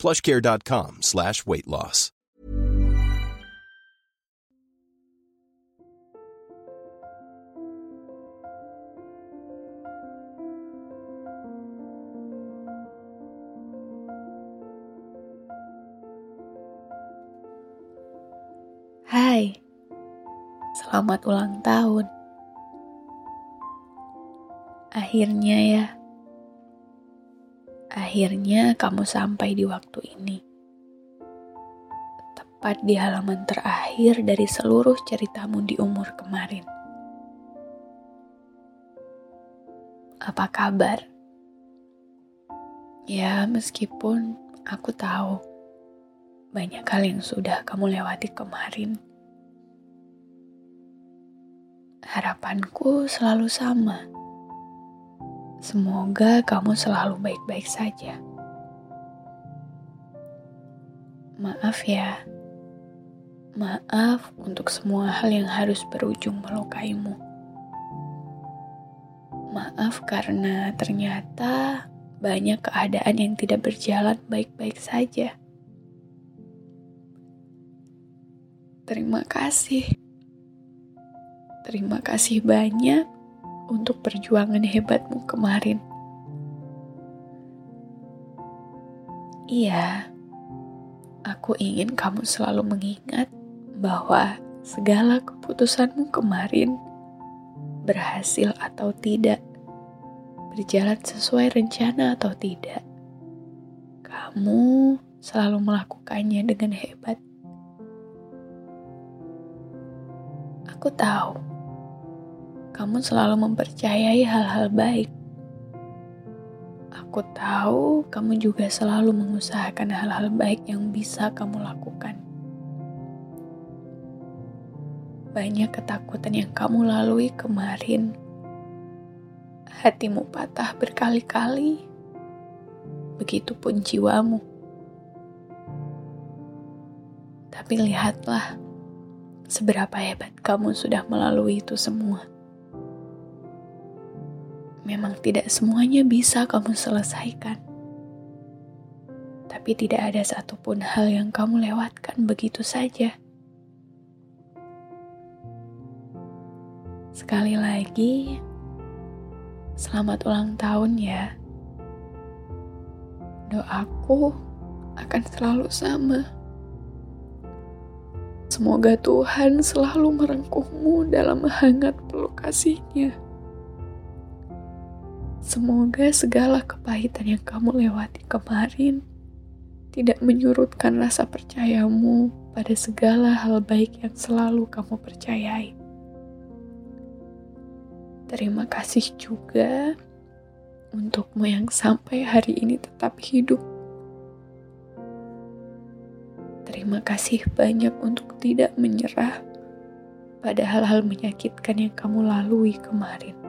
plushcare.com slash weight loss. Hai, selamat ulang tahun. Akhirnya ya, akhirnya kamu sampai di waktu ini. Tepat di halaman terakhir dari seluruh ceritamu di umur kemarin. Apa kabar? Ya, meskipun aku tahu banyak hal yang sudah kamu lewati kemarin. Harapanku selalu sama. Semoga kamu selalu baik-baik saja. Maaf ya. Maaf untuk semua hal yang harus berujung melukaimu. Maaf karena ternyata banyak keadaan yang tidak berjalan baik-baik saja. Terima kasih. Terima kasih banyak untuk perjuangan hebatmu kemarin. Iya, aku ingin kamu selalu mengingat bahwa segala keputusanmu kemarin berhasil atau tidak, berjalan sesuai rencana atau tidak. Kamu selalu melakukannya dengan hebat. Aku tahu kamu selalu mempercayai hal-hal baik. Aku tahu kamu juga selalu mengusahakan hal-hal baik yang bisa kamu lakukan. Banyak ketakutan yang kamu lalui kemarin. Hatimu patah berkali-kali. Begitupun jiwamu. Tapi lihatlah seberapa hebat kamu sudah melalui itu semua. Memang tidak semuanya bisa kamu selesaikan. Tapi tidak ada satupun hal yang kamu lewatkan begitu saja. Sekali lagi, selamat ulang tahun ya. Doaku akan selalu sama. Semoga Tuhan selalu merengkuhmu dalam hangat peluk kasihnya. Semoga segala kepahitan yang kamu lewati kemarin tidak menyurutkan rasa percayamu pada segala hal baik yang selalu kamu percayai. Terima kasih juga untukmu yang sampai hari ini tetap hidup Terima kasih banyak untuk tidak menyerah pada hal-hal menyakitkan yang kamu lalui kemarin.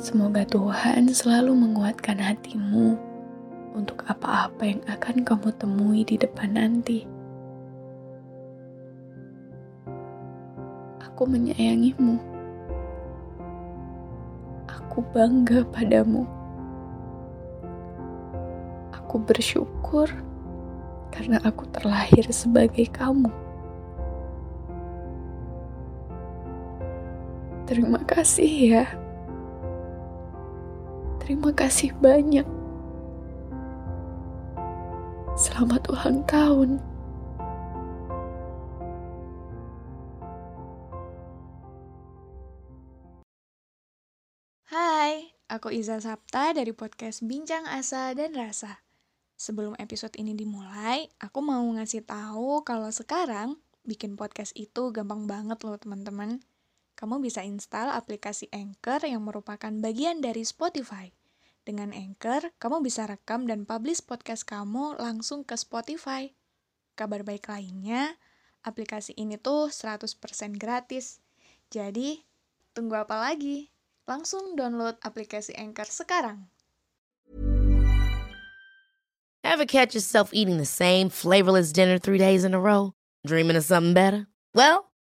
Semoga Tuhan selalu menguatkan hatimu untuk apa-apa yang akan kamu temui di depan nanti. Aku menyayangimu. Aku bangga padamu. Aku bersyukur karena aku terlahir sebagai kamu. Terima kasih ya. Terima kasih banyak. Selamat ulang tahun. Hai, aku Iza Sapta dari podcast Bincang Asa dan Rasa. Sebelum episode ini dimulai, aku mau ngasih tahu kalau sekarang bikin podcast itu gampang banget loh teman-teman. Kamu bisa install aplikasi Anchor yang merupakan bagian dari Spotify. Dengan Anchor, kamu bisa rekam dan publish podcast kamu langsung ke Spotify. Kabar baik lainnya, aplikasi ini tuh 100% gratis. Jadi, tunggu apa lagi? Langsung download aplikasi Anchor sekarang. Ever catch yourself eating the same flavorless dinner three days in a row? Dreaming of something better? Well,